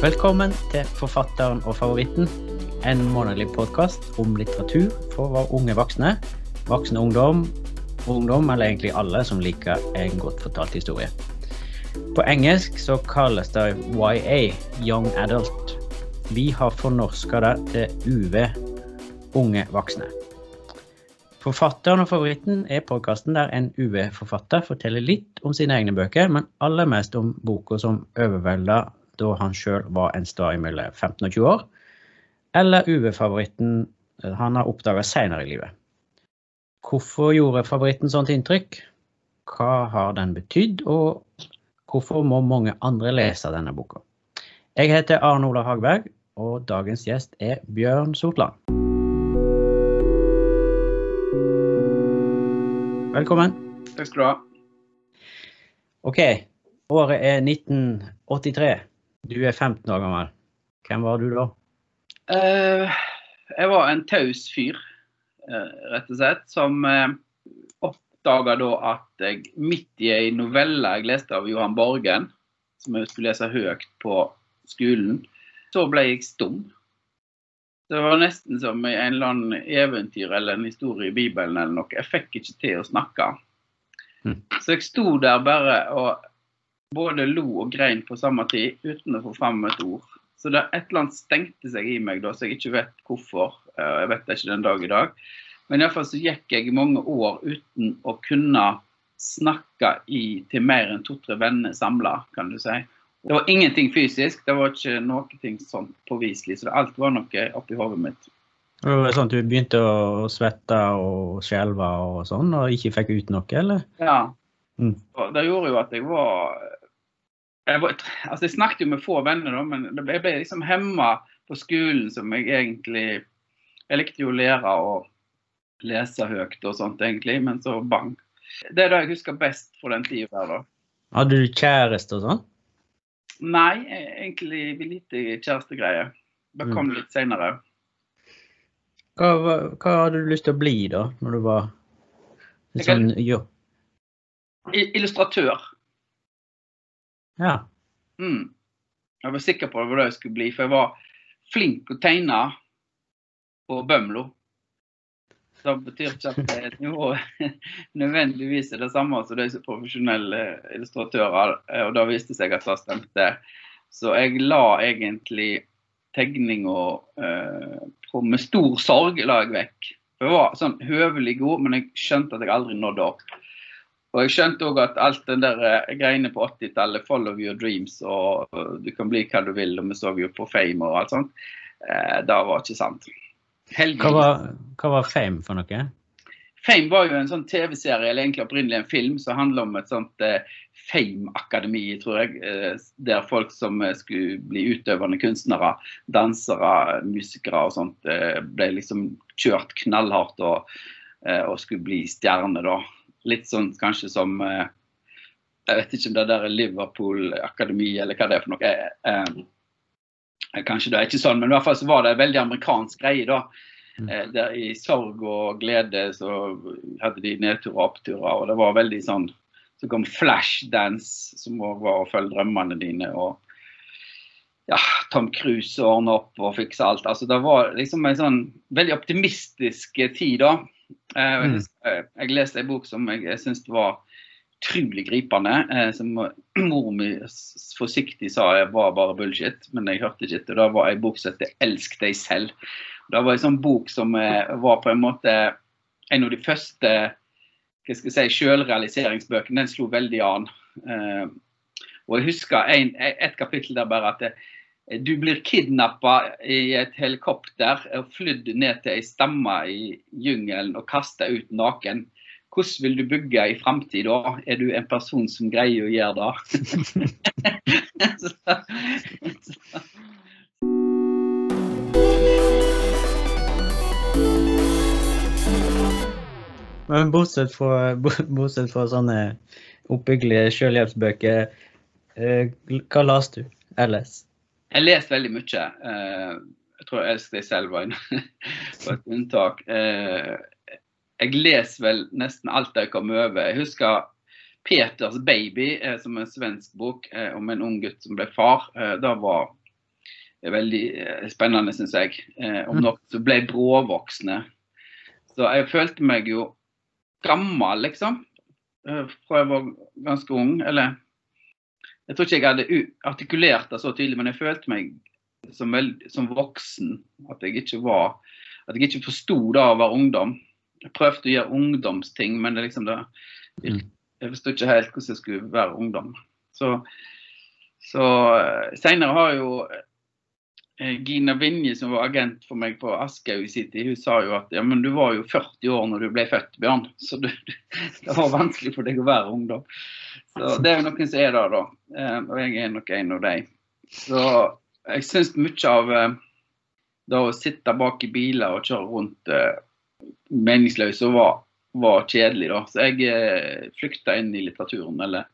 Velkommen til Forfatteren og favoritten, en månedlig podkast om litteratur for våre unge voksne, voksne ungdom, ungdom eller egentlig alle som liker en godt fortalt historie. På engelsk så kalles det YA, Young Adult. Vi har fornorska det til UV, unge voksne. Forfatteren og favoritten er podkasten der en UV-forfatter forteller litt om sine egne bøker, men aller mest om boka som overvelda da han sjøl var en stad mellom 15 og 20 år, eller UV-favoritten eh, han har oppdaga seinere i livet. Hvorfor gjorde favoritten sånt inntrykk? Hva har den betydd, og hvorfor må mange andre lese denne boka? Jeg heter Arne Olav Hagberg, og dagens gjest er Bjørn Sortland. Velkommen. Takk skal du ha. OK, året er 1983. Du er 15 år gammel. Hvem var du da? Uh, jeg var en taus fyr, eh, rett og slett, som uh, oppdaga da at jeg midt i ei novelle jeg leste av Johan Borgen, som jeg skulle lese høyt på skolen, så ble jeg stum. Det var nesten som i en eller annen eventyr eller en historie i Bibelen eller noe. Jeg fikk ikke til å snakke. Mm. Så jeg sto der bare og både lo og grein på samme tid uten å få fram et ord. Så det et eller annet stengte seg i meg da, så jeg ikke vet hvorfor. Eh, jeg vet det ikke den dag i dag. Men iallfall så gikk jeg mange år uten å kunne snakke i, til mer enn to-tre venner samla, kan du si. Det var ingenting fysisk, det var ikke noe sånt påviselig. Så alt var noe oppi hodet mitt. Det var sånn at Du begynte å svette og skjelve og sånn, og ikke fikk ut noe, eller? Ja. Mm. Det gjorde jo at jeg var jeg, altså jeg snakket jo med få venner, da, men jeg ble liksom hemma på skolen som jeg egentlig Jeg likte jo å lære og lese høyt og sånt, egentlig, men så bang. Det er det jeg husker best fra den tida der, da. Hadde du kjæreste og sånn? Nei, egentlig lite kjærestegreier. Det kom litt seinere. Hva, hva hadde du lyst til å bli da, når du var litt sånn jo. Illustratør. Ja. Mm. Jeg var sikker på det var det jeg skulle bli, for jeg var flink å tegne på Bømlo. Så Det betyr ikke at det nivået nødvendigvis er det samme som de profesjonelle illustratører. eh, Og da viste seg at det stemte. Så jeg la egentlig tegninga eh, med stor sorg la jeg vekk. Jeg var sånn høvelig god, men jeg skjønte at jeg aldri nådde opp. Og jeg skjønte òg at alt den der eh, greiene på 80-tallet, 'follow your dreams' og eh, 'du kan bli hva du vil', og vi så jo på Fame og alt sånt, eh, det var ikke sant. Hva var, hva var Fame for noe? Fame var jo en sånn TV-serie, eller egentlig opprinnelig en film, som handler om et sånt eh, Fame-akademi, tror jeg. Eh, der folk som eh, skulle bli utøvende kunstnere, dansere, musikere og sånt, eh, ble liksom kjørt knallhardt og, eh, og skulle bli stjerner, da. Litt sånn kanskje som eh, Jeg vet ikke om det der er Liverpool-akademi, eller hva det er for noe. Eh, eh, kanskje det er ikke sånn, men i hvert fall så var det en veldig amerikansk greie, da. Mm. Der I sorg og glede så hadde de nedturer og oppturer. Og det var veldig sånn Så kom Flashdance, som òg var å følge drømmene dine. Og ja, Tom Cruise ordna opp og fiksa alt. Altså Det var liksom en sånn veldig optimistisk tid, da. Eh, jeg, Mm. jeg leste en bok som jeg, syns var utrolig gripende. Eh, som mor mi forsiktig sa var bare bullshit, men jeg hørte ikke etter. Det var en bok som heter 'Elsk deg selv'. Det var en sånn bok som eh, var på en måte en av de første hva skal jeg si, selvrealiseringsbøkene. Den slo veldig an. Eh, og jeg husker en, et kapittel der bare at eh, du blir kidnappa i et helikopter og flydd ned til ei stamme i jungelen og kasta ut naken. Hvordan vil du bygge i framtida? Er du en person som greier å gjøre det? så, så, Men bortsett fra, bortsett fra sånne oppbyggelige selvhjelpsbøker, eh, hva leste du ellers? Jeg leser veldig mye. Eh, jeg tror deg selv var et unntak. Eh, jeg leser vel nesten alt jeg kommer over. Jeg husker Peters baby, eh, som er en svensk bok om en ung gutt som ble far. Det var veldig spennende, syns jeg. Om Mm. noen som ble bråvoksne. Så jeg følte meg jo gammel, liksom. Fra jeg var ganske ung. Eller Jeg tror ikke jeg hadde artikulert det så tydelig, men jeg følte meg som, veld, som voksen. At jeg ikke var At jeg ikke forsto det å være ungdom. Jeg prøvde å gjøre ungdomsting, men det liksom det Mm. Jeg forsto ikke helt hvordan jeg skulle være ungdom. Så, så seinere har jo eh, Gina Vinje, som var agent for meg på Aschehoug City, hun sa jo at ja, men du var jo 40 år når du ble født, Bjørn. Så du, det var vanskelig for deg å være ungdom. Så det er jo noen som er der, da. Eh, Og jeg er nok en av dem. Så jeg syns mye av eh, det å sitte bak i biler og kjøre rundt meningsløst var, var kjedelig, da. Så jeg eh, flykta inn i litteraturen, eller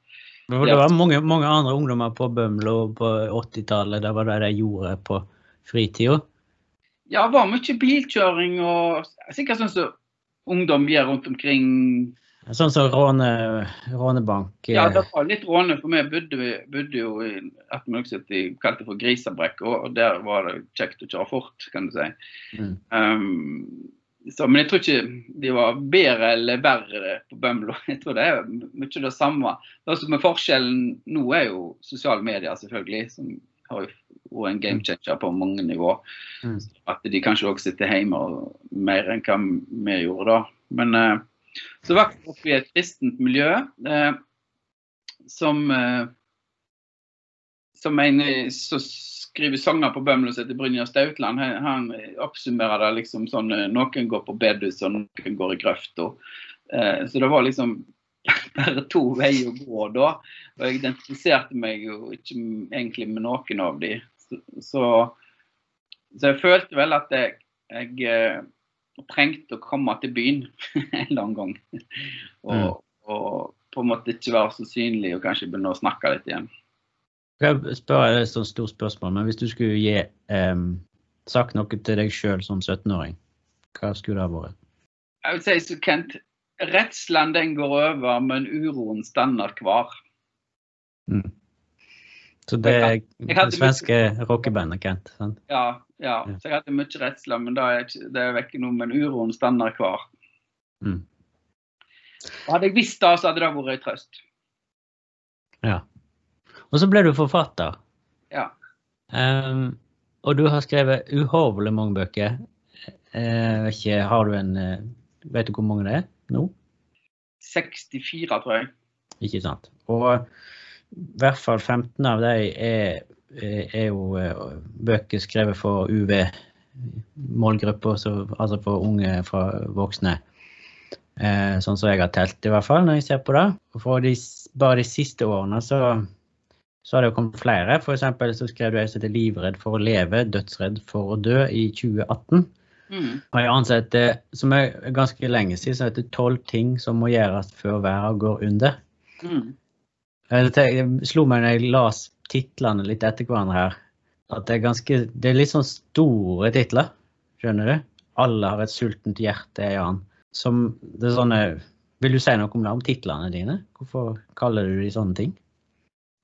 Det var mange, mange andre ungdommer på Bømlo på 80-tallet. Det var det de gjorde på fritida. Ja, det var mye bilkjøring og sikkert sånn som ungdom gjør rundt omkring. Sånn som råne, rånebank. Ja, eh, det var litt råne, for vi bodde, bodde jo i et vi de kalte for Grisabrekk, og der var det kjekt å kjøre fort, kan du si. Mm. Um, så, men jeg tror ikke de var bedre eller verre på Bømlo. Jeg tror det er mye det samme. Det som er forskjellen nå, er jo sosiale medier, selvfølgelig. Som har jo vært en game changer på mange nivå. Mm. At de kanskje også sitter hjemme og mer enn hva vi gjorde da. Men eh, så vokste jeg opp i et kristent miljø eh, som eh, som en eh, som skriver sanger på Bømlo som heter Brynjar Stautland, han, han oppsummerer det liksom sånn eh, Noen går på bedhus, og noen går i grøfta. Eh, så det var liksom bare to veier å gå da. Og jeg identifiserte meg jo ikke egentlig med noen av de. Så, så, så jeg følte vel at jeg, jeg eh, trengte å komme til byen en annen gang. Og, og på en måte ikke være så synlig og kanskje begynne å snakke litt igjen. Jeg spør et sånt stort spørsmål, men hvis du skulle gi em, sagt noe til deg sjøl som 17-åring, hva skulle det ha vært? Jeg vil si så Kent, redselen den går over, men uroen stender kvar. Mm. Så det er det svenske rockebandet Kent? sant? Ja, ja. Så jeg hadde mye redsler, men det er, det er vekk nå. Men uroen stender kvar. Mm. Hadde jeg visst det, så hadde det vært en trøst. Ja. Og så ble du forfatter. Ja. Um, og du har skrevet uhorvelig mange bøker. Uh, ikke, har du en uh, Vet du hvor mange det er nå? 64, tror jeg. Ikke sant. Og i hvert fall 15 av de er, er jo eh, bøker skrevet for UV-målgrupper, altså for unge fra voksne. Eh, sånn som jeg har telt, i hvert fall, når jeg ser på det. Og for de, bare de siste årene så, så har det jo kommet flere. For eksempel så skrev du en som heter 'Livredd for å leve, dødsredd for å dø' i 2018. Mm. Og jeg ansetter, som er ganske lenge siden, som heter 'Tolv ting som må gjøres før verden går under'. Mm. Jeg Det slo meg når jeg las titlene litt etter hverandre her, at det er ganske Det er litt sånn store titler, skjønner du? Alle har et sultent hjerte, er han. Som det er sånne Vil du si noe om det, om titlene dine? Hvorfor kaller du de sånne ting?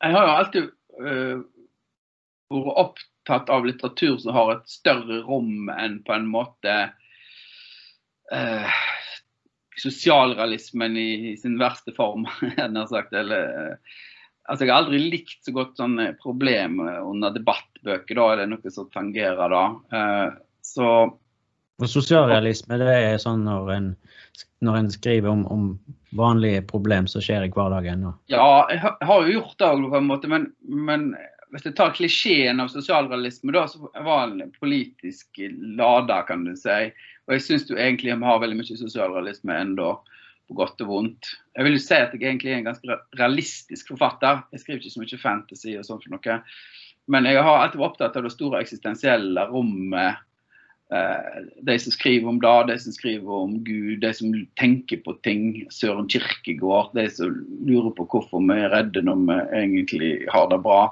Jeg har jo alltid øh, vært opptatt av litteratur som har et større rom enn på en måte eh, sosialrealismen i, i sin verste form, sagt. Eller, øh, altså jeg har aldri likt så godt sånne problemer under debattbøker. Da er det noe som tangerer da. Eh, så Og sosialrealisme, det er sånn når en, når en skriver om, om vanlige problem som skjer i hverdagen. Og, Ja, jeg har jo gjort det òg, på en måte, men, men hvis jeg tar klisjeen av sosialrealisme, da, så var den politisk lada, kan du si. Og jeg syns jo egentlig vi har veldig mye sosialrealisme ennå, på godt og vondt. Jeg vil jo si at jeg egentlig er en ganske realistisk forfatter. Jeg skriver ikke så mye fantasy og sånt for noe. Men jeg har alltid vært opptatt av det store eksistensielle rommet. Eh, de som skriver om det, de som skriver om Gud, de som tenker på ting. Søren Kirkegård, de som lurer på hvorfor vi er redde når vi egentlig har det bra.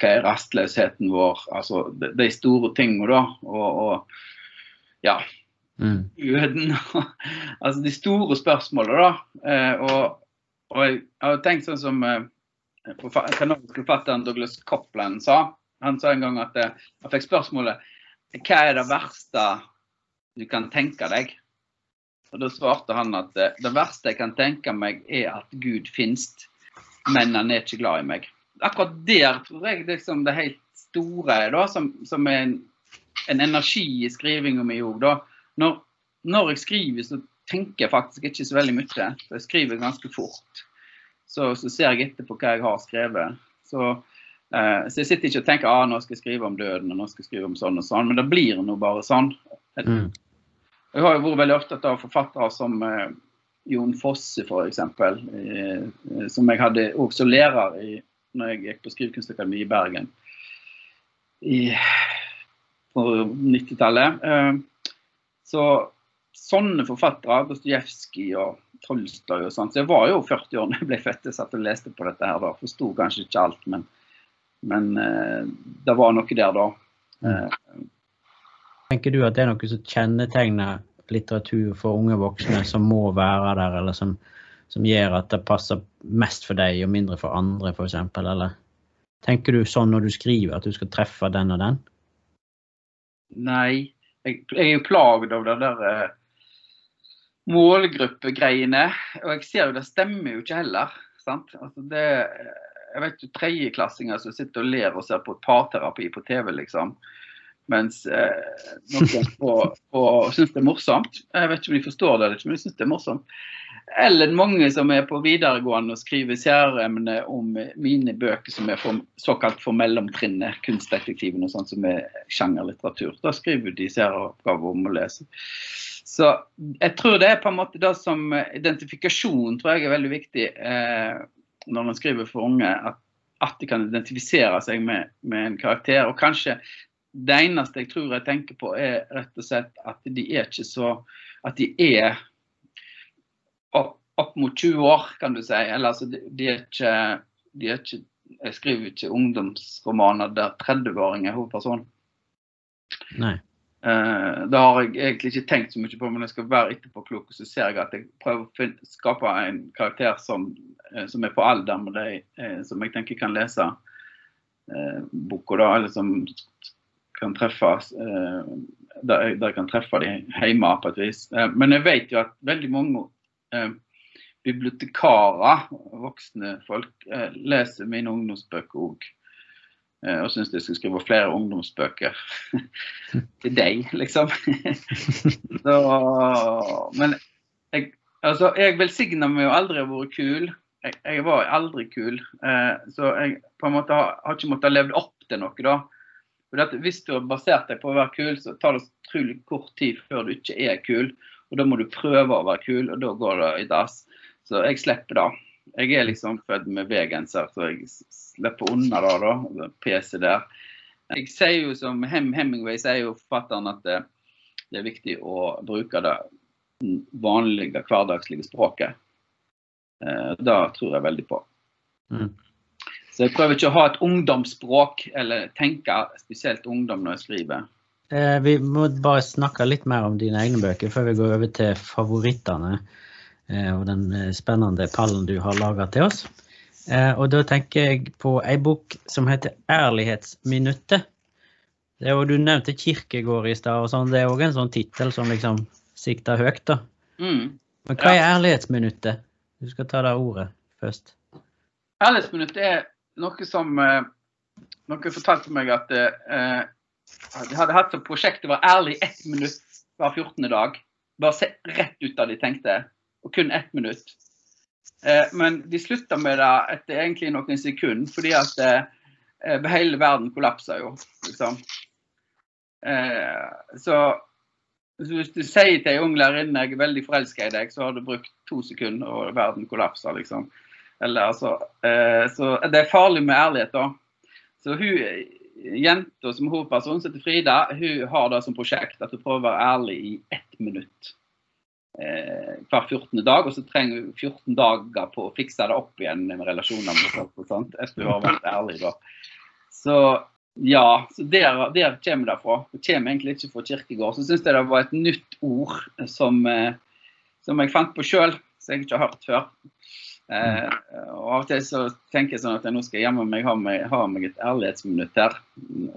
Hva er rastløsheten vår? Altså de, store tingene, da. Og, og ja, mm, jøden. altså de store spørsmålene, da. Eh, og, og jeg har tenkt sånn som eh, kanadiske forfatteren Douglas Copland sa. Han sa en gang at eh, han fikk spørsmålet hva er det verste du kan tenke deg? Og Da svarte han at eh, det verste jeg kan tenke meg, er at Gud finnes, men han er ikke glad i meg. Akkurat der tror jeg liksom det helt store da, som, som er en, en, energi i skrivinga mi òg. Når, når jeg skriver, så tenker jeg faktisk ikke så veldig mye. Jeg skriver ganske fort. Så, så ser jeg etterpå hva jeg har skrevet. Så, eh, så jeg sitter ikke og tenker ah, nå skal jeg skrive om døden og nå skal jeg skrive om sånn og sånn, men det blir nå bare sånn. Mm. Jeg har jo vært veldig opptatt av forfattere som eh, Jon Fosse, f.eks. Eh, som jeg hadde også lærer i når jeg gikk på Skrivekunstakademiet i Bergen i, på 90-tallet. Eh, så sånne forfattere, Dostojevskij og Tolstoy og sånt. Så jeg var jo 40 år da jeg ble født. Jeg satt og leste på dette her da. Forsto kanskje ikke alt, men, men uh, det var noe der da. Mm. Tenker du at det er noe som kjennetegner litteratur for unge voksne, som må være der, eller som, som gjør at det passer mest for deg og mindre for andre, f.eks.? Eller tenker du sånn når du skriver, at du skal treffe den og den? Nei, jeg, jeg er jo plaget av det der uh, målgruppegreiene. Og jeg ser jo det stemmer jo ikke heller. sant? Altså det, jeg vet jo tredjeklassinger som sitter og ler og ser på parterapi på TV, liksom. Mens eh, noen på syns det er morsomt. Jeg vet ikke om de forstår det, men de syns det er morsomt. Eller mange som er på videregående og skriver særemne om mine bøker som er for, såkalt for mellomtrinnet, kunstdetektiven og sånt som er sjangerlitteratur. Da skriver de særoppgaver om å lese. Så jeg tror det er på en måte det som identifikasjon tror jeg er veldig viktig eh, når man skriver for unge. At, at, de kan identifisere seg med, med, en karakter. Og kanskje det eneste jeg tror jeg tenker på, er rett og slett at de er ikke så At de er opp, opp mot 20 år, kan du si. Eller altså, de, de, er ikke, de er ikke Jeg skriver ikke ungdomsromaner der 30-åring er hovedperson. Nei. Uh, det har jeg egentlig ikke tenkt så mye på, men jeg skal være etterpåklok. Så ser jeg at jeg prøver å skape en karakter som, uh, som er på alder med de uh, som jeg tenker kan lese uh, boka, da. Eller som kan treffe der, der jeg kan treffe de hjemme på et vis. men jeg vet jo at veldig mange bibliotekarer, voksne folk, leser mine ungdomsbøker òg. Eh, og syns jeg skal skrive flere ungdomsbøker til deg, liksom. Så, men jeg, altså, jeg velsigner meg jo aldri å være kul. Jeg, jeg, var aldri kul. Eh, så jeg på en måte har, har ikke måttet levd opp til noe, da. For hvis du har basert deg på å være kul, så tar det utrolig kort tid før du ikke er kul. Og da må du prøve å være kul, og da går det i dass. Så jeg slipper det. Jeg er liksom født med V-genser, så jeg slipper unna det, da. PC der. Jeg sier jo som Hem Hemingway sier jo forfatteren at det, det, er viktig å bruke det vanlige, hverdagslige språket. Eh, det tror jeg veldig på. Mm. Så jeg prøver ikke å ha et ungdomsspråk eller tenke spesielt ungdom når jeg skriver. Eh, vi må bare snakke litt mer om dine egne bøker før vi går over til favorittene eh, og den eh, spennende pallen du har laga til oss. Eh, og da tenker jeg på ei bok som heter 'Ærlighetsminuttet'. Det er jo, du nevnte Kirkegård i stad, og sånn. det er òg en sånn tittel som liksom sikter høyt. da. Mm. Men hva er ærlighetsminuttet? Du skal ta det ordet først. Ærlighetsminuttet er noe som Noen fortalte meg at eh, de hadde hatt som prosjekt å være ærlig ett minutt hver 14. dag. Bare se rett ut av de tenkte, og kun ett minutt. Eh, men de slutta med det etter egentlig noen sekunder, fordi at eh, hele verden kollapsa jo, liksom. Eh, så hvis du sier til ei ung lærerinne jeg er veldig forelska i deg, så har du brukt to sekunder, og verden kollapser, liksom. Eller, altså, så det er farlig med ærlighet, da. Så hun jenta som hovedperson, som heter Frida, hun har det som prosjekt at hun prøver å være ærlig i ett minutt eh, hver 14. dag, og så trenger hun 14 dager på å fikse det opp igjen med relasjoner med folk og sånt, etter hun har vært ærlig da. Så ja, så der, der kommer det fra. Det kommer egentlig ikke fra Kirkegård. Så syns jeg det var et nytt ord som, eh, som jeg fant på sjøl, som jeg ikke har hørt før. Eh, og Av og til så tenker jeg sånn at jeg nå skal jeg hjemme meg ha, meg ha meg et ærlighetsminutt her.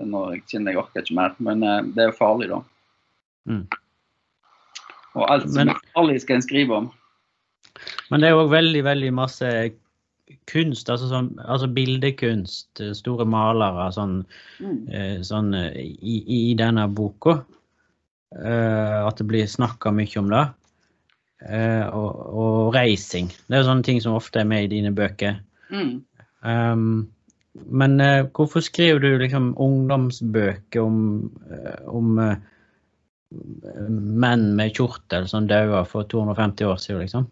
Når jeg kjenner jeg orker ikke mer. Men eh, det er jo farlig, da. Mm. Og alt som Men- er farlig, skal en skrive om. Men det er òg veldig, veldig masse kunst, altså, sånn, altså bildekunst, eh, store malere, sånn, Mm. eh, sånn eh, i, i denne boka. Eh, at det blir snakka mye om det. Eh, og, og reising. Det er sånne ting som ofte er med i dine bøker. Mm. Um, men uh, hvorfor skriver du liksom ungdomsbøker om, eh, om uh, menn med kjortel som daua for 250 år siden, liksom?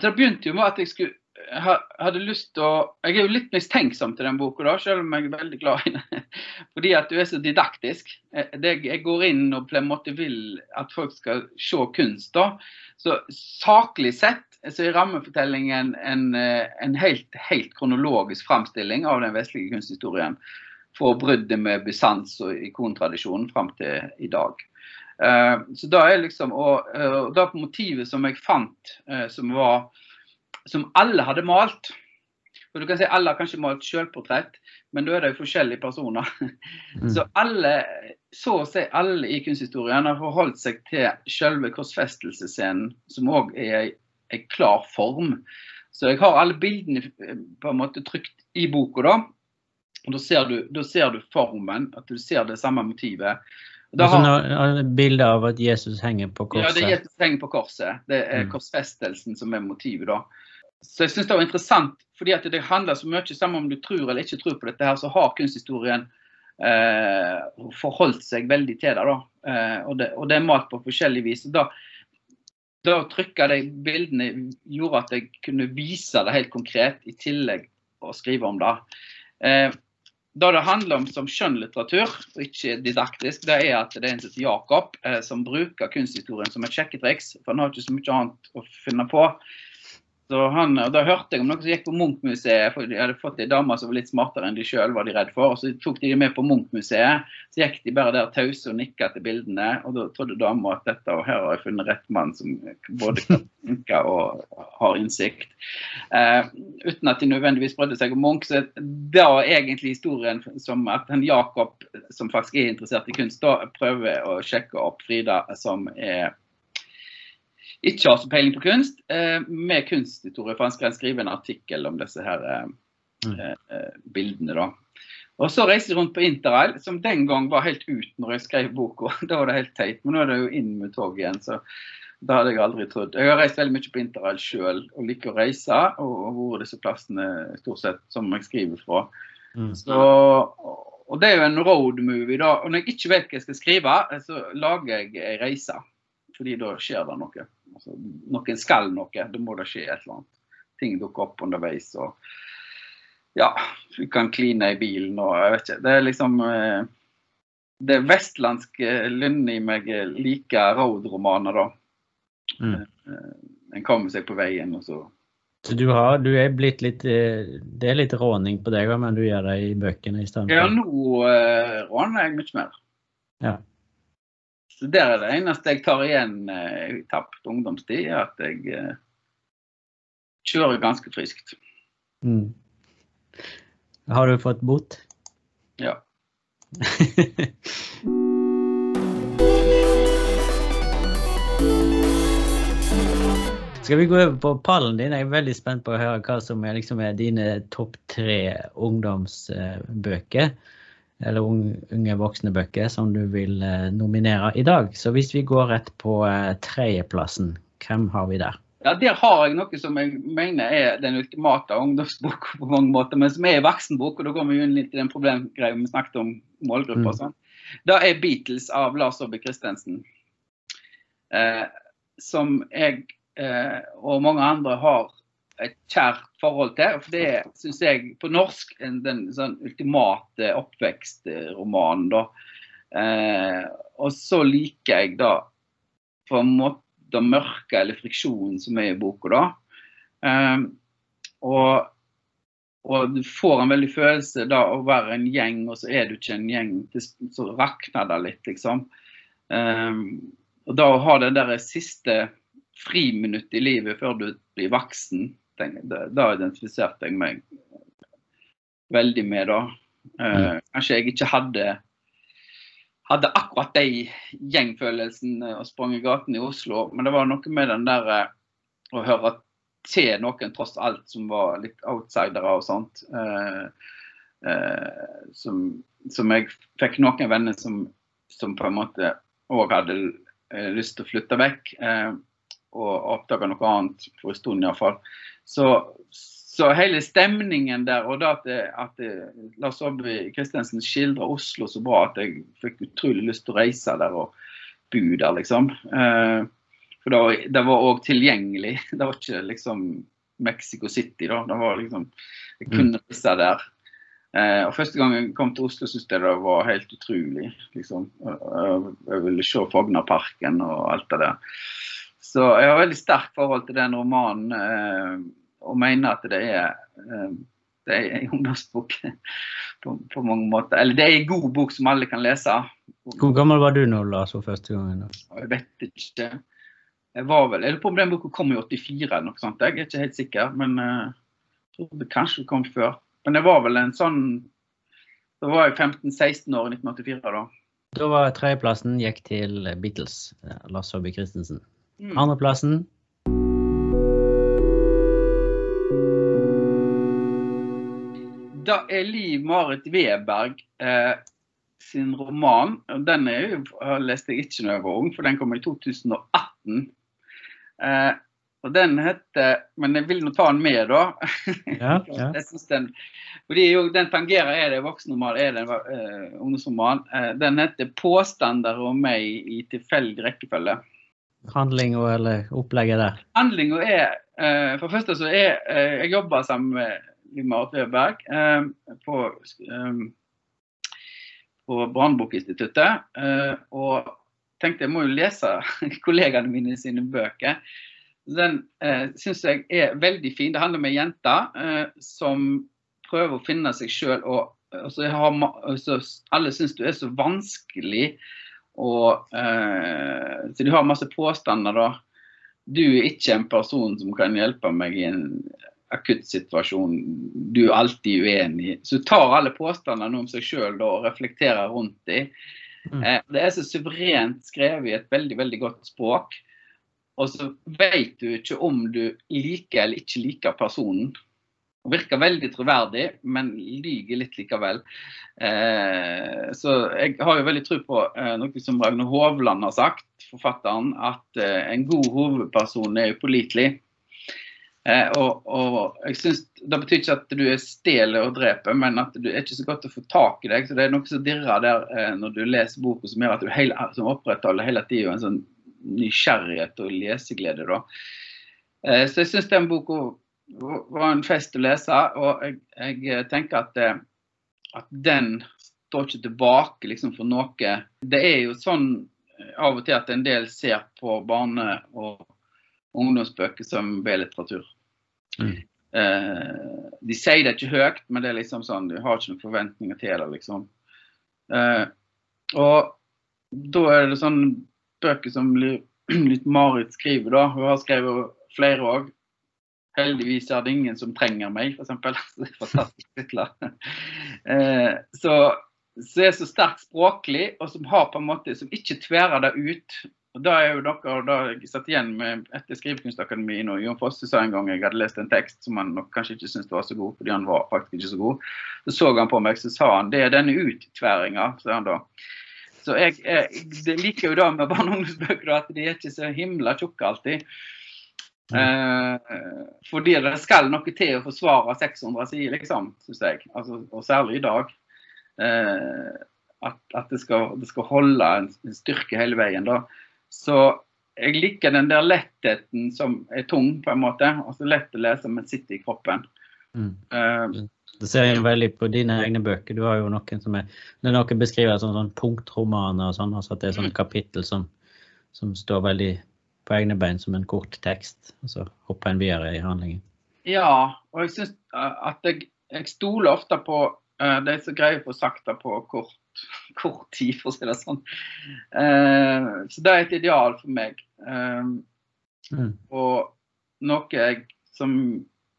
Det begynte jo med at jeg skulle hadde lyst til å Jeg er jo litt mistenksom til den boka, da, selv om jeg er veldig glad i den. Fordi at du er så didaktisk. Eh, jeg går inn og på en måte vil at folk skal se kunst. da. Så saklig sett så er rammefortellingen en, eh, en helt, helt kronologisk framstilling av den vestlige kunsthistorien. Fra bruddet med Bysants og ikontradisjonen fram til i dag. Eh, så da er liksom, og, og da på motivet som jeg fant, som var som alle hadde malt. For du kan si Alle har kanskje malt selvportrett, men da er det jo forskjellige personer. Mm. Så alle, så å si alle i kunsthistorien har forholdt seg til selve korsfestelsesscenen, som òg er en klar form. Så jeg har alle bildene eh, på en måte trykt i boka, da. Og da ser du, da ser du formen, at du ser det samme motivet. Og da har- altså, nå- av at Jesus henger på korset? ja, det er Jesus henger på korset. Det er Mm. korsfestelsen som er motivet, da. Så jeg syns det var interessant, fordi at det handler så mye sammen om du tror eller ikke tror på dette her, så har kunsthistorien eh, forholdt seg veldig til det, da. Eh, og, det og det er malt på forskjellig vis. Da, da trykka de bildene gjorde at jeg kunne vise det helt konkret, i tillegg å skrive om det. Eh, da det handler om som skjønnlitteratur, og ikke didaktisk, det er at det er en som heter Jakob, eh, som bruker kunsthistorien som et sjekketriks. For han har ikke så mye annet å finne på. Så han, og Da hørte jeg om noen som gikk på Munch-museet, for de hadde fått ei dame som var litt smartere enn de sjøl, var de redd for. og Så tok de med på Munch-museet. Så gikk de bare der tause og nikka til bildene. Og da trodde dama at dette, og her har jeg funnet rett mann som både kan tenke og har innsikt. Eh, uten at de nødvendigvis brydde seg om Munch. Så da er egentlig historien som at han Jakob, som faktisk er interessert i kunst, da prøver å sjekke opp Frida, som er ikke har så peiling på kunst, eh, med kunsthistorie. For han skal skrive en artikkel om disse her eh, Mm. eh, bildene. da. Og så reiser jeg rundt på interrail, som den gang var helt ut når jeg skrev boka. Da var det helt teit. Men nå er det jo inn med tog igjen, så det hadde jeg aldri trodd. Jeg har reist veldig mye på interrail sjøl og liker å reise, og vært disse plassene stort sett som jeg skriver fra. Mm. Så, og det er jo en road movie, da. Og når jeg ikke vet hva jeg skal skrive, så lager jeg ei reise. Fordi da skjer det noe. Altså, noen skal noe. Da må det skje et eller annet. Ting dukker opp underveis. og ja, du kan kline i bilen og jeg vet ikke. Det er liksom eh, Det vestlandske lynnet i meg liker roadromaner, da. Mm. En kommer seg på veien, og så Så du, har, du er blitt litt eh, Det er litt råning på deg, men du gjør det i bøkene i stedet? Ja, nå uh, råner jeg mye mer. Ja. Så der er det eneste jeg tar igjen eh, i tapt ungdomstid, er at jeg eh, kjører ganske friskt. Mm. Har du fått bot? Ja. Skal vi gå over på pallen din? Jeg er veldig spent på å høre hva som er, liksom, er dine topp tre ungdomsbøker. Eller unge, unge voksne bøker som du vil eh, nominere i dag. Så hvis vi går rett på eh, tredjeplassen, hvem har vi der? ja, der har jeg noe som jeg mener er den ultimate ungdomsboka på mange måter, men som er en voksenbok, og da kommer vi inn litt i den problemgreia vi snakket om målgruppe og Mm. sånn. Det er 'Beatles' av Lars Aabye Christensen. Eh, som jeg eh, og mange andre har et kjært forhold til. For det syns jeg på norsk er den sånn ultimate oppvekstromanen, da. Eh, og så liker jeg da på en måte det mørke eller friksjonen som er i boka, da. Eh, og, og du får en veldig følelse da å være en gjeng, og så er du ikke en gjeng. Så rakner det litt, liksom. Eh, og da å ha den der siste friminutt i livet før du blir voksen. Da identifiserte jeg meg veldig med, da. Uh, kanskje jeg ikke hadde hadde akkurat de gjengfølelsen og sprang i gaten i Oslo, men det var noe med den der å høre til noen tross alt som var litt outsidere og sånt. Uh, uh, som, som, jeg fikk noen venner som, som på en måte òg hadde lyst til å flytte vekk. Og oppdaga noe annet for en stund iallfall. Så, så hele stemningen der, og da at, det, at det, Lars Aabye Christensen skildrer Oslo så bra at jeg fikk utrolig lyst til å reise der og bo der, liksom. Eh, for det var, var òg tilgjengelig. Det var ikke liksom Mexico City, da. Det var liksom Jeg mm. kunne reise der. Eh, og Første gang jeg kom til Oslo, syntes jeg det var helt utrolig. liksom. Jeg ville se Fognerparken og alt det der. Så jeg har veldig sterkt forhold til den romanen eh, og mener at det er eh, det er en ungdomsbok på, på, mange måter. Eller det er en god bok som alle kan lese. Hvor gammel var du når du for første gangen? Jeg vet ikke. Jeg var vel, jeg lurer på om den boka kom i 84 eller noe sånt. Jeg er ikke helt sikker, men eh, jeg tror det kanskje kom før. Men jeg var vel en sånn Da var jeg 15-16 år i 1984 da. Da var tredjeplassen gikk til Beatles, eh, Lars Saabye Christensen. Mm. Andreplassen Da er Liv Marit Weberg eh, sin roman. Den er leste jeg ikke da jeg var ung, for den kom i 2018. Eh, og den heter Men jeg vil nå ta den med, da. Ja, ja. den, fordi jo, den tangerer er det voksenroman, er det uh, ungdomsroman. Uh, den heter 'Påstander om meg i tilfeldig rekkefølge'. Handlinga eller opplegget der? Handlinga er uh, For det første så er Jeg jobber sammen med Liv Marit på, um, på Brannbokinstituttet. og tenkte jeg må jo lese kollegaene mine sine bøker. Den eh, syns jeg er veldig fin. Det handler om ei jente eh, som prøver å finne seg sjøl. Og, og, så har, så alle syns du er så vanskelig. Og, eh, så de har masse påstander, da. Du er ikke en person som kan hjelpe meg i en akutt situasjon. Du er alltid uenig. Så du tar alle påstandene om seg sjøl og reflekterer rundt dem. Mm. Eh, det er så suverent skrevet i et veldig, veldig godt språk. Og så vet du ikke om du liker eller ikke liker personen. Virker veldig troverdig, men lyver litt likevel. Eh, så jeg har jo veldig tro på eh, noe som Ragnar Hovland har sagt, forfatteren, at eh, en god hovedperson er upålitelig. Eh, og, og, jeg synes, Det betyr ikke at du er stjeler og dreper, men at du er ikke så godt å få tak i deg. så Det er noe som dirrer der eh, når du leser boka, som gjør at du hele, som opprettholder hele tida en sånn nysgjerrighet og leseglede. da. Eh, så jeg syns den boka var en fest å lese, og jeg, jeg tenker at, eh, at, den står ikke tilbake liksom, for noe. Det er jo sånn eh, av og til at en del ser på barne- og ungdomsbøker som B-litteratur. Mm. Eh, de sier det ikke høyt, men det er liksom sånn, du har ikke noen forventninger til det. liksom. Eh, og da er det sånn bøker som litt Marit skriver, da. Hun har skrevet flere òg. Heldigvis er det ingen som trenger meg, f.eks. Fantastisk titler. eh, så, så er så sterkt språklig, og som har på en måte, som ikke tværer det ut og da er jo dere da jeg satt igjen med etter Skrivekunstakademiet og Jon Fosse sa en gang jeg hadde lest en tekst som han nok kanskje ikke syntes var så god, fordi han var faktisk ikke så god. Så så han på meg så sa han det er denne uttværinga, sa han da. Så jeg, jeg liker jo da med barne- og ungdomsbøker at de er ikke så himla tjukke alltid. Mm. Eh, fordi det skal noe til å forsvare 600 sider, liksom, syns jeg. Altså, og særlig i dag. Eh, at, at det, skal, det, skal, holde en styrke hele veien. da. Så jeg liker den der lettheten som er tung, på en måte. Altså lett å lese, men sitter i kroppen. Mm. Uh, det ser jeg veldig på dine egne bøker. Du har jo noen som er det er noen beskriver sånn, sånn punktromaner og sånn. altså At det er sånne mm. kapittel som, som, står veldig på egne bein som en kort tekst. Og så hopper en videre i handlingen. Ja, og jeg syns eh, at jeg, jeg stoler ofte på uh, de som greier å få sagt det på kort kort tid, for å si det sånn. Uh, så det er et ideal for meg. Uh, Mm. Og noe jeg, som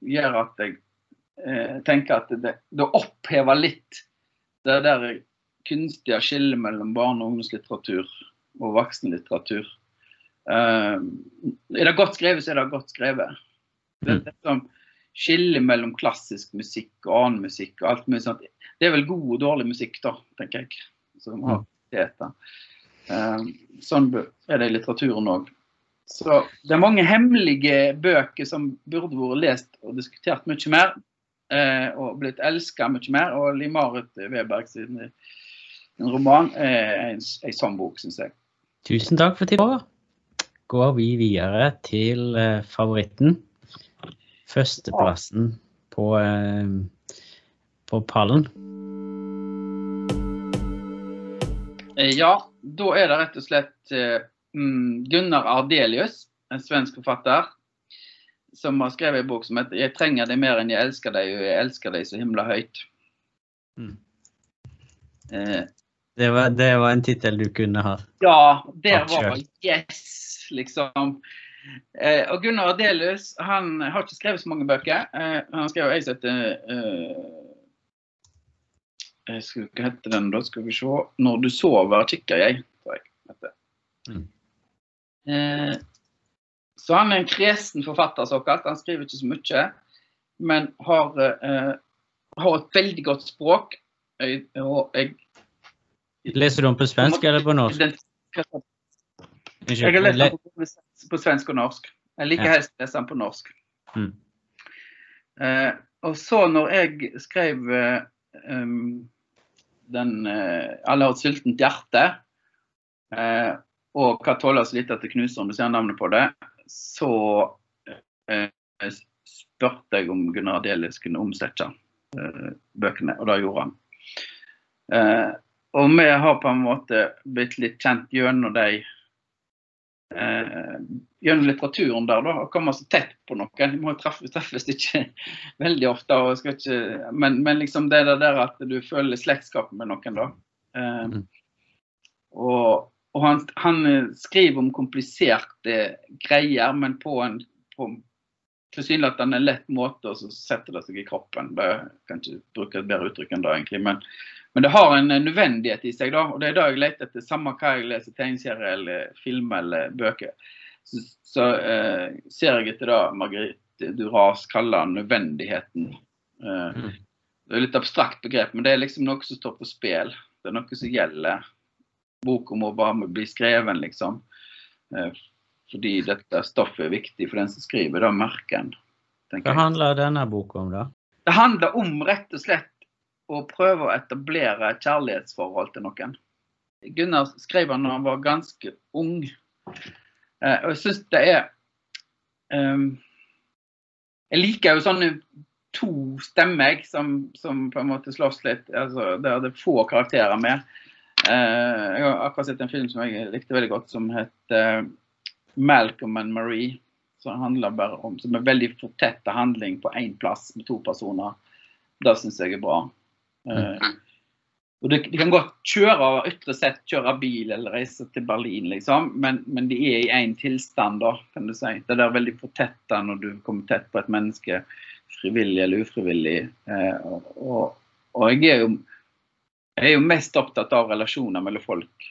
gjør at jeg tenker at det, det opphever litt det der kunstige skillet mellom barne- og ungdomslitteratur og voksenlitteratur. Eh, er det godt skrevet, så er det godt skrevet. Det, Mm. det er sånn skille mellom klassisk musikk og annen musikk og alt mulig sånt. Det er vel god og dårlig musikk, da, tenker jeg. Som har det. Eh, sånn er det i litteraturen òg. Så det er mange hemmelige bøker som burde vært lest og diskutert mye mer. Eh, og blitt elska mye mer. Og Liv-Marit Weberg sin roman er en, en sånn bok, syns jeg. Tusen takk for tipset. Går vi videre til eh, favoritten. Førsteplassen på, eh, på pallen. Eh, Ja, da er det rett og slett eh, mm, Gunnar Ardelius, en svensk forfatter, som har skrevet en bok som heter 'Jeg trenger deg mer enn jeg elsker deg, og jeg elsker deg så himla høyt'. Mm. Eh, Det var, det var en tittel du kunne ha. ja, der var det yes, liksom. Eh, og Gunnar Adelius han har ikke skrevet så mange bøker. Eh, han skrev ei som heter eh, jeg Hva heter den, da? Skal vi se. 'Når du sover, kikker jeg'. tror jeg heter. Mm. Eh, så han er en kresen forfatter, såkalt. Han skriver ikke så mye, men har, eh, har et veldig godt språk. Jeg, og jeg, Leser du den på svensk eller på norsk? den, jeg har lest den på, på svensk og norsk. Jeg liker Ja. helst å lese den på norsk. Mm. Uh, og så når jeg skrev uh, um, den uh, 'Alle har et sultent hjerte' og 'Hva tåler så lite at det knuser', om du ser navnet på det, så spurte jeg om Gunnar Adelius kunne omsette bøkene, og det gjorde han. Og vi har på en måte blitt litt kjent gjennom de eh, gjennom litteraturen der, da, og komme så tett på noen. Vi må jo treffes, treffes ikke veldig ofte, ikke, men, men liksom det der- at du føler slektskap med noen, da. Eh, Mm. og og han, han skriver om kompliserte greier, men på en på tilsynelatende lett måte, og så setter det seg i kroppen. Det kan ikke bruke et bedre uttrykk enn det, egentlig. Men, men det har en eh, nødvendighet i seg, da. Og det er det jeg leter etter, samme hva jeg leser, tegneserier eller filmer eller bøker. Så, så eh, ser jeg etter det Marguerite Duras kaller nødvendigheten. Eh, Mm. Det er et litt abstrakt begrep, men det er liksom noe som står på spill. Det er noe som gjelder. Boka må bare bli skreven, liksom. Eh, fordi dette stoffet er viktig for den som skriver, da merker en. Hva handler denne boka om, da? Det handler om rett og slett å prøve å etablere et kjærlighetsforhold til noen. Gunnar skrev han da han var ganske ung. Eh, og jeg syns det er ehm, Jeg liker jo sånne to stemmer som, som på en måte slåss litt. Altså, der det er få karakterer med. Eh, jeg har akkurat sett en film som jeg likte veldig godt, som heter Malcolm and Marie. Som handler bare om, som er veldig fortetta handling på én plass med to personer. Det syns jeg er bra. Eh, og de, de kan godt kjøre ytre sett kjøre bil eller reise til Berlin, liksom, men, men de er i én tilstand, da, kan du si. Det der er veldig fortetta når du kommer tett på et menneske, frivillig eller ufrivillig. Eh, og, og, og jeg er jo jeg er jo mest opptatt av relasjoner mellom folk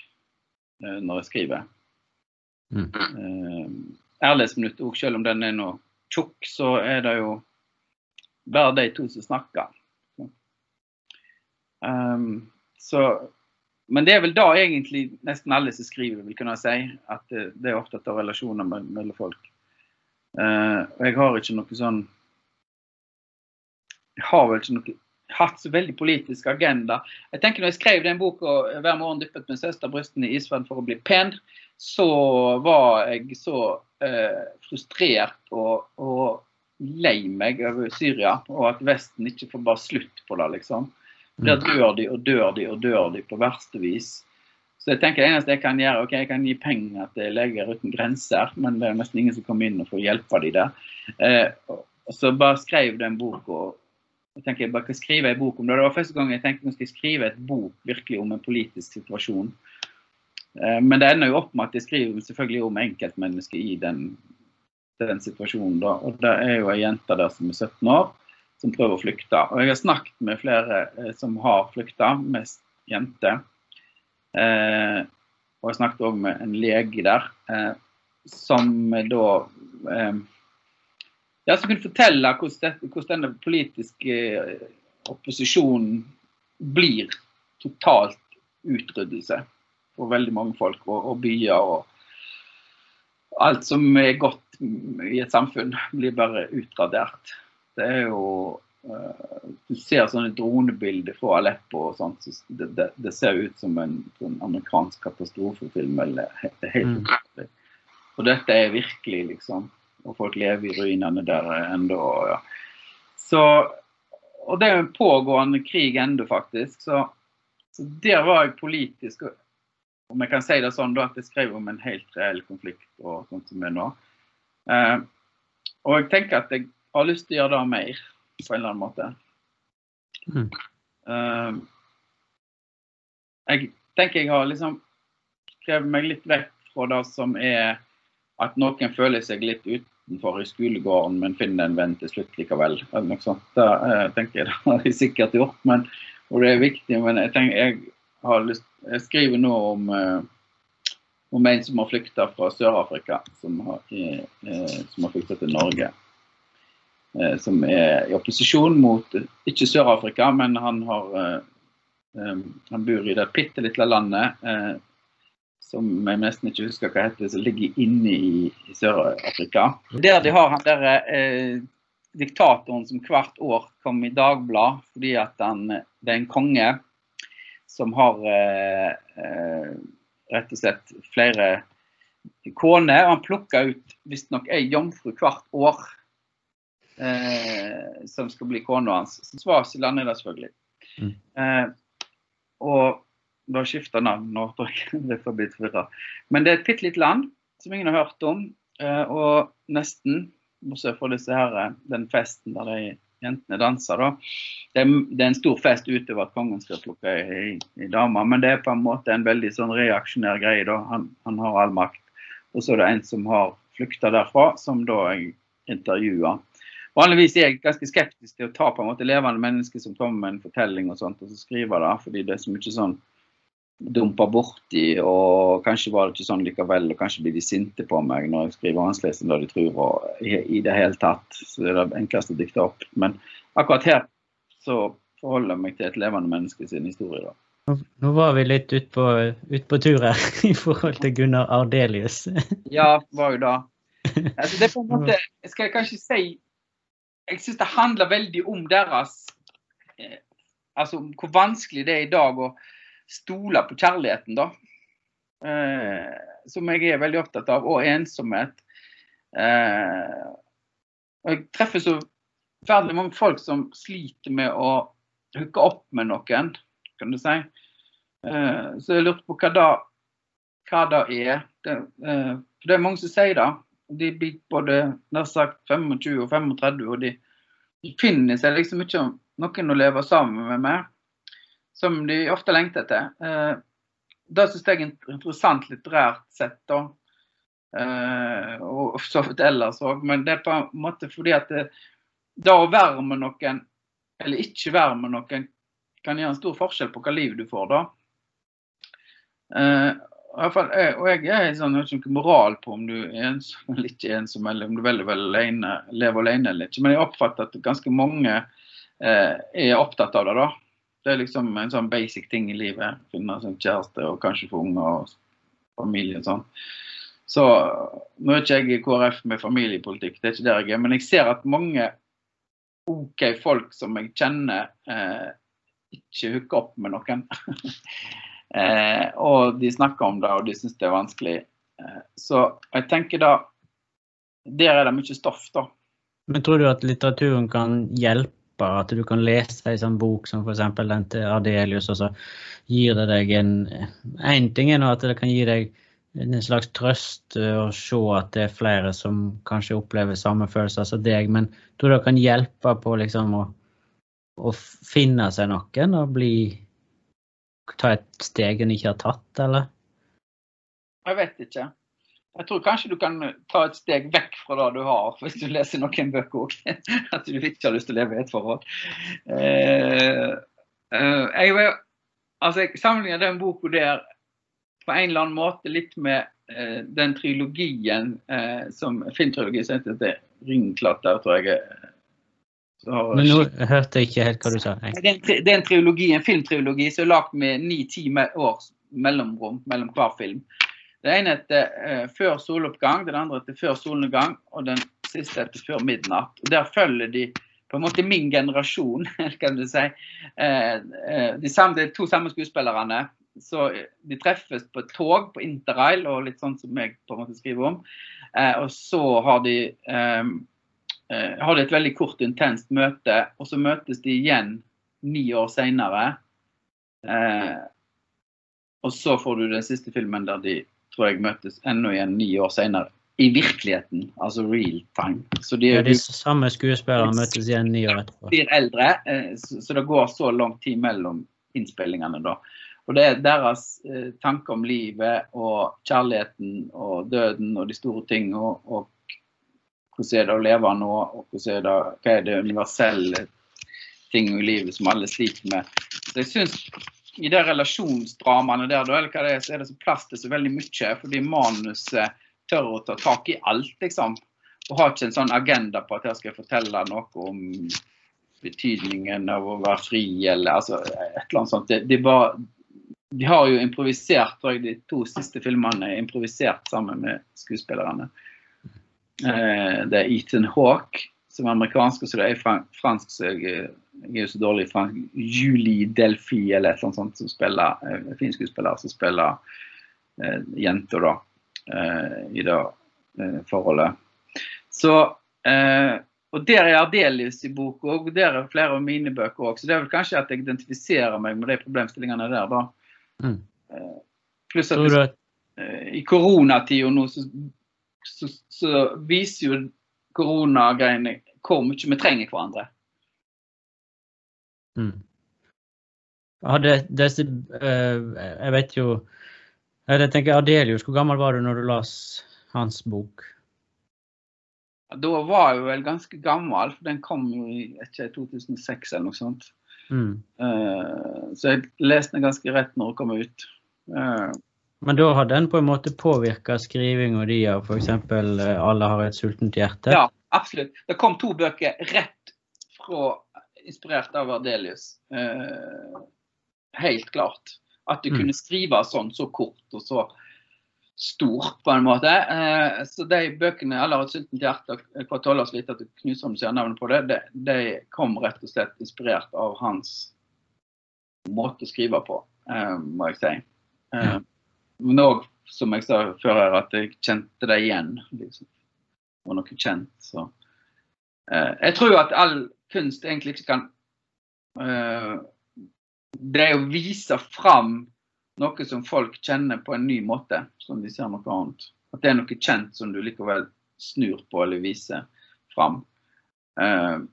eh, når jeg skriver. Mm. Eh, Ærlighetsminutt òg, selv om den er nå tjukk, så er det jo bare de to som snakker. Um, så, men det er vel da egentlig nesten alle som skriver, vil kunne si. At det, er opptatt av relasjoner mellom folk. Uh, og jeg har ikke noe sånn Jeg har vel ikke noe hatt så veldig politisk agenda. Jeg tenker når jeg skrev den boka 'Hver morgen dyppet min søster brystene i isvann for å bli pen', så var jeg så uh, frustrert og, og lei meg over Syria, og at Vesten ikke får bare slutt på det, liksom. Der dør de og dør de og dør de på verste vis. Så jeg tenker det eneste jeg kan gjøre, ok, jeg kan gi penger til Leger uten grenser, men det er nesten ingen som kommer inn og får hjelpe de der. Eh, så bare skrev den boka. jeg tenker jeg bare kan skrive en bok om det. Det var første gang jeg tenkte nå skal jeg skrive et bok virkelig om en politisk situasjon. Eh, men det ender jo opp med at jeg skriver selvfølgelig om enkeltmennesket i den den situasjonen. da, og Det er jo ei jente der som er 17 år, som prøver å flykte. Og Jeg har snakket med flere eh, som har flykta, mest jenter. Eh, og jeg snakket òg med en lege der, eh, som da eh, ja, som kunne fortelle hvordan, hvordan denne politiske eh, opposisjonen blir totalt utryddelse for veldig mange folk og, og byer. og Alt som er godt i et samfunn, blir bare utradert. Det er jo uh, Du ser sånne dronebilder fra Aleppo og sånt, så det, det, det, ser ut som en, en amerikansk katastrofefilm. eller det er helt mm. Og dette er virkelig, liksom. Og folk lever i ruinene der ennå. Ja. Så, og det er jo en pågående krig ennå, faktisk. Så, så, der var jeg politisk Om jeg kan si det sånn, da, at jeg skrev om en helt reell konflikt og sånt som er nå. Eh, og jeg tenker at jeg har lyst til å gjøre det mer, på en eller annen måte. Mm. Uh, jeg tenker jeg har liksom skrevet meg litt vekk fra det som er at noen føler seg litt utenfor i skolegården, men finner en venn til slutt likevel. eller noe sånt. Det uh, tenker jeg det har jeg sikkert gjort, men, og det er viktig. Men jeg, tenker, jeg, har lyst, jeg skriver nå om, uh, om en som har flykta fra Sør-Afrika, som har, eh, har flykta til Norge. Eh, som er i opposisjon mot ikke Sør-Afrika, men han har eh, eh, han bor i det bitte lille landet som jeg nesten ikke husker hva heter, som ligger inne i, i Sør-Afrika. Der de har han der eh, diktatoren som hvert år kommer i Dagblad fordi at han, det er en konge som har eh, rett og slett flere koner. Han plukker ut visstnok ei jomfru hvert år eh, som skal bli kona hans. Svasiland er det selvfølgelig. Mm. Eh, og da skifter navn jeg. det får blitt forvirra. Men det er et bitte lite land som ingen har hørt om. Eh, og nesten, bortsett fra disse her, eh, den festen der de jentene danser, da. Det er, det er en stor fest utover at kongen skal plukke ei, ei dame, men det er på en måte en veldig sånn reaksjonær greie. da. Han, han har all makt. Og så er det en som har flykta derfra, som da jeg intervjuer. Vanligvis er jeg ganske skeptisk til å ta på en måte levende mennesker som kommer med en fortelling og sånt, og så skriver det, fordi det er så mye sånn dumpa borti, og kanskje var det ikke sånn likevel, og kanskje blir de sinte på meg når jeg skriver annerledes enn det de tror, og i, i, det hele tatt. Så det er det enkleste å dikte opp. Men akkurat her så forholder jeg meg til et levende menneske sin historie. da. Nå var vi litt ute på, ut på tur her i forhold til Gunnar Ardelius. ja, var jo da. Altså, det er på en måte, skal jeg kanskje si Jeg syns det handler veldig om deres eh, Altså hvor vanskelig det er i dag å stole på kjærligheten, da. Eh, som jeg er veldig opptatt av, og ensomhet. Eh, og jeg treffer så veldig mange folk som sliter med å hooke opp med noen, kan du si. Eh, så jeg lurte på hva da hva det er. Det, eh, for det er mange som sier det. De blir både nær sagt 25 og 35, og de, de finner seg liksom ikke noen å leve sammen med mer som de ofte lengter etter. Eh, det syns jeg er interessant litterært sett, da. Eh, og så vidt ellers òg. Men det er på en måte fordi at det, det å være med noen, eller ikke være med noen, kan gjøre en stor forskjell på hva liv du får da. Eh, Fall, og jeg er sånn, jeg har ikke moral på om du er ensom eller ikke ensom, eller om du veldig, veldig alene, lever alene eller ikke. Men jeg oppfatter at ganske mange eh, er opptatt av det. da. Det er liksom en sånn basic ting i livet. Finne seg kjæreste og kanskje få unger og familie og sånn. Så nå er ikke jeg i KrF med familiepolitikk, det er ikke der jeg er. Men jeg ser at mange OK folk som jeg kjenner, eh, ikke hooker opp med noen. eh, og de snakker om det, og de syns det er vanskelig. Eh, så jeg tenker da Der er det mye stoff, da. Men tror du at litteraturen kan hjelpe. At du kan lese en sånn bok som f.eks. den til Adelius, og så gir det deg en Én ting er at det kan gi deg en slags trøst å se at det er flere som kanskje opplever samme følelser som deg, men tror du det kan hjelpe på liksom å, å finne seg noen og bli Ta et steg en ikke har tatt, eller? Jeg vet ikke. Jeg tror kanskje du kan ta et steg vekk fra det du har, hvis du leser noen bøker òg. At du ikke har lyst til å leve i et forhold. Uh, uh, jeg, altså, jeg sammenligner den boka der på en eller annen måte litt med uh, den trilogien som filmtrilogien som heter Ringklatter, tror jeg. Men nå hørte jeg ikke helt hva du sa. Det er, en, det er en trilogi, en filmtrilogi som er lagd med ni-ti års mellomrom mellom hver film. Det ene heter uh, 'Før soloppgang', den andre heter 'Før solnedgang', og den siste heter 'Før midnatt'. Og Der følger de på en måte min generasjon, kan du si. Uh, uh, de, samme, de to samme skuespillerne. Så de treffes på et tog på interrail, og litt sånn som jeg på en måte skriver om. og så har de, har de et veldig kort, intenst møte, og så møtes de igjen ni år seinere. og så får du den siste filmen der de tror jeg møtes enda igjen ni år senere. I virkeligheten, altså real time. Så de, ja, de samme skuespillerne møtes igjen ni år etterpå. Blir eldre, eh, så det går så lang tid mellom innspillingene da. Og det er deres eh, tanke om livet og kjærligheten og døden og de store ting. Og, og hvordan er det å leve nå, og er det, hva er det universelle ting i livet som alle sliter med. Så jeg synes i de relasjonsdramaene der, eller hva det er, så er det så plass til så veldig mye. Fordi manuset tør å ta tak i alt, liksom. Og har ikke en sånn agenda på at jeg skal fortelle noe om betydningen av å være fri, eller altså et eller annet sånt. De, bare, de har jo improvisert, tror jeg, de to siste filmene er improvisert sammen med skuespillerne. Eh, det er Ethan Hawke, som er amerikansk, og så det er fransk, så jeg jeg er jo så dårlig i fransk Julie Delphi eller et eller annet sånt som spiller eh, fin skuespiller som spiller eh, jenter da eh, i det forholdet. Så eh, og Der er Ardelius i boka, og der er flere av mine bøker òg. Så det er vel kanskje at jeg identifiserer meg med de problemstillingene der, da. Mm. Eh, pluss at i koronatida nå så, så, så, viser jo koronagreiene hvor mye vi trenger hverandre. Mm. Hadde disse uh, Jeg vet jo Jeg tenker Adelius, hvor gammel var du når du las hans bok? Da var jeg vel ganske gammel, for den kom i ikke, 2006 eller noe sånt. Mm. Uh, så jeg leste den ganske rett når den kom ut. Men da har den på en måte påvirka skrivinga di av f.eks. 'Alle har et sultent hjerte'? Ja, absolutt. Det kom to bøker rett fra inspirert av Ardelius. Eh, helt klart. At du mm. kunne skrive sånn så kort og så stort, på en måte. Eh, så de bøkene, 'Alle har et sultent hjerte' og 'Hva tåler så lite at du knuser om du ser navnet på det', de, de, kom rett og slett inspirert av hans måte å skrive på, eh, må jeg si. Eh, men òg, som jeg sa før her, at jeg kjente det igjen. liksom. Det var noe kjent. så Eh, jeg tror jo at all kunst egentlig ikke kan Det Det å vise fram noe som folk kjenner på en ny måte, som de ser noe annet. At det er noe kjent som du likevel snur på eller viser fram. Uh,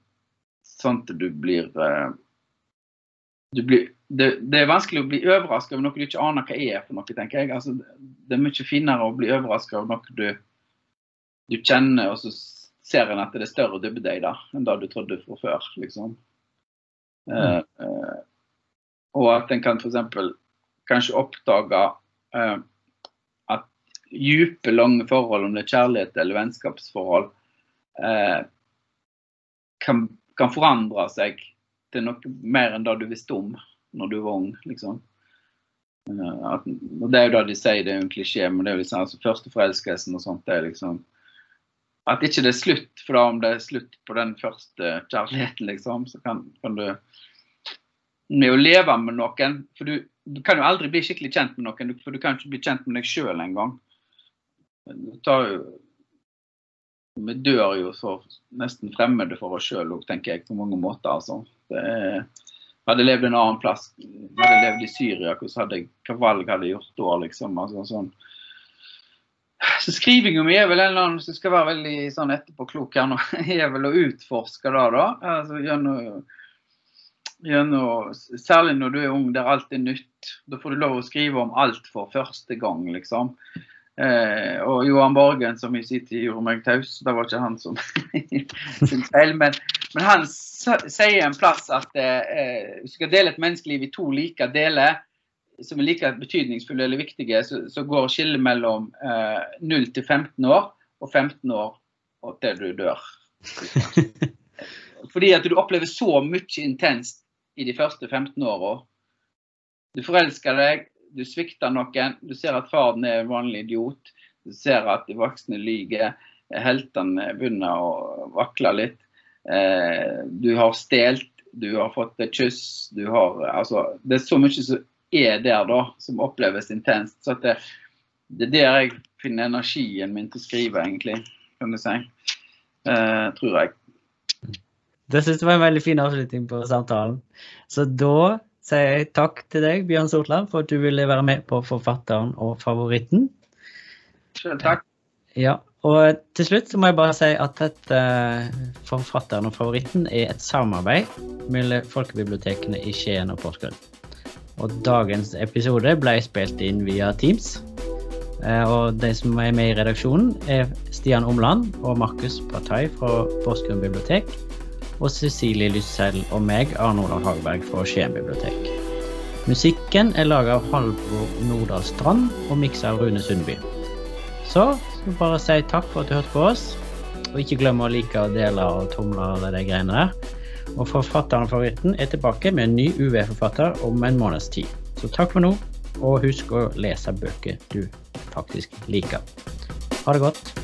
sånn at du blir, blir det, det, er vanskelig å bli overraska over noe du ikke aner hva er for noe, tenker jeg. Altså, det er mye finere å bli overraska over noe du, du kjenner, og så ser en at det er større dybde i det enn det du trodde fra før. liksom. Mm. Uh, uh, og at en kan f.eks. kanskje oppdage uh, at dype, lange forhold, om det er kjærlighet eller vennskapsforhold, kan, kan, forandre seg til noe mer enn det du visste om når du var ung. liksom. At, og Det er jo det de sier, det er jo en klisjé, men det er jo liksom, altså, førsteforelskelsen og sånt, det er liksom at ikke det er slutt. For da om det er slutt på den første kjærligheten, liksom, så kan, kan du Med å leve med noen For du, du, kan jo aldri bli skikkelig kjent med noen, for du kan ikke bli kjent med deg sjøl engang. Vi dør jo så nesten fremmede for oss sjøl òg, tenker jeg, på mange måter. altså. Er, hadde jeg levd en annen plass, hadde jeg levd i Syria, jeg, hva valg hadde jeg gjort da? liksom, altså sånn så skrivinga mi er vel en eller annen som skal være veldig sånn etterpåklok her nå, er vel å utforske det, da. Altså, gjennom, gjennom, særlig når du er ung der alt er nytt. Da får du lov å skrive om alt for første gang, liksom. Eh, og Johan Borgen, som i sin tid gjorde meg taus. Det var ikke han som sin feil. Men, men han sier en plass at eh, hvis du skal dele et menneskeliv i to like deler, som er like betydningsfulle eller viktige, så, så går skillet mellom eh, 0 til 15 år og 15 år og til du dør. Fordi at du opplever så mye intenst i de første 15 åra. Du forelsker deg, du svikter noen, du ser at faren er en vanlig idiot. Du ser at de voksne lyver, heltene begynner å vakle litt. Eh, du har stjålet, du har fått et kyss, du har Altså, det er så mye som er der, da, som oppleves intenst. Så det, det, er der jeg finner energien min til å skrive, egentlig, kan du si. Eh, tror jeg. Det synes jeg var en veldig fin avslutning på samtalen. Så da sier takk til deg, Bjørn Sortland, for at du ville være med på Forfatteren og favoritten. Selv takk. Ja, og til slutt så må jeg bare si at dette Forfatteren og favoritten er et samarbeid mellom folkebibliotekene i Skien og Porsgrunn. Og dagens episode ble spilt inn via Teams. Eh, og de som er med i redaksjonen, er Stian Omland og Markus Partai fra Porsgrunn bibliotek. Og Cecilie Lyssel og meg, Arne Olav Hagberg fra Skien bibliotek. Musikken er laga av Halvor Nordahl Strand og miksa av Rune Sundby. Så så bare si takk for at du hørte på oss. Og ikke glem å like og dele og tomle og de greiene der. Og forfatteren og favoritten er tilbake med en ny UV-forfatter om en måneds tid. Så takk for nå, og husk å lese bøker du faktisk liker. Ha det godt.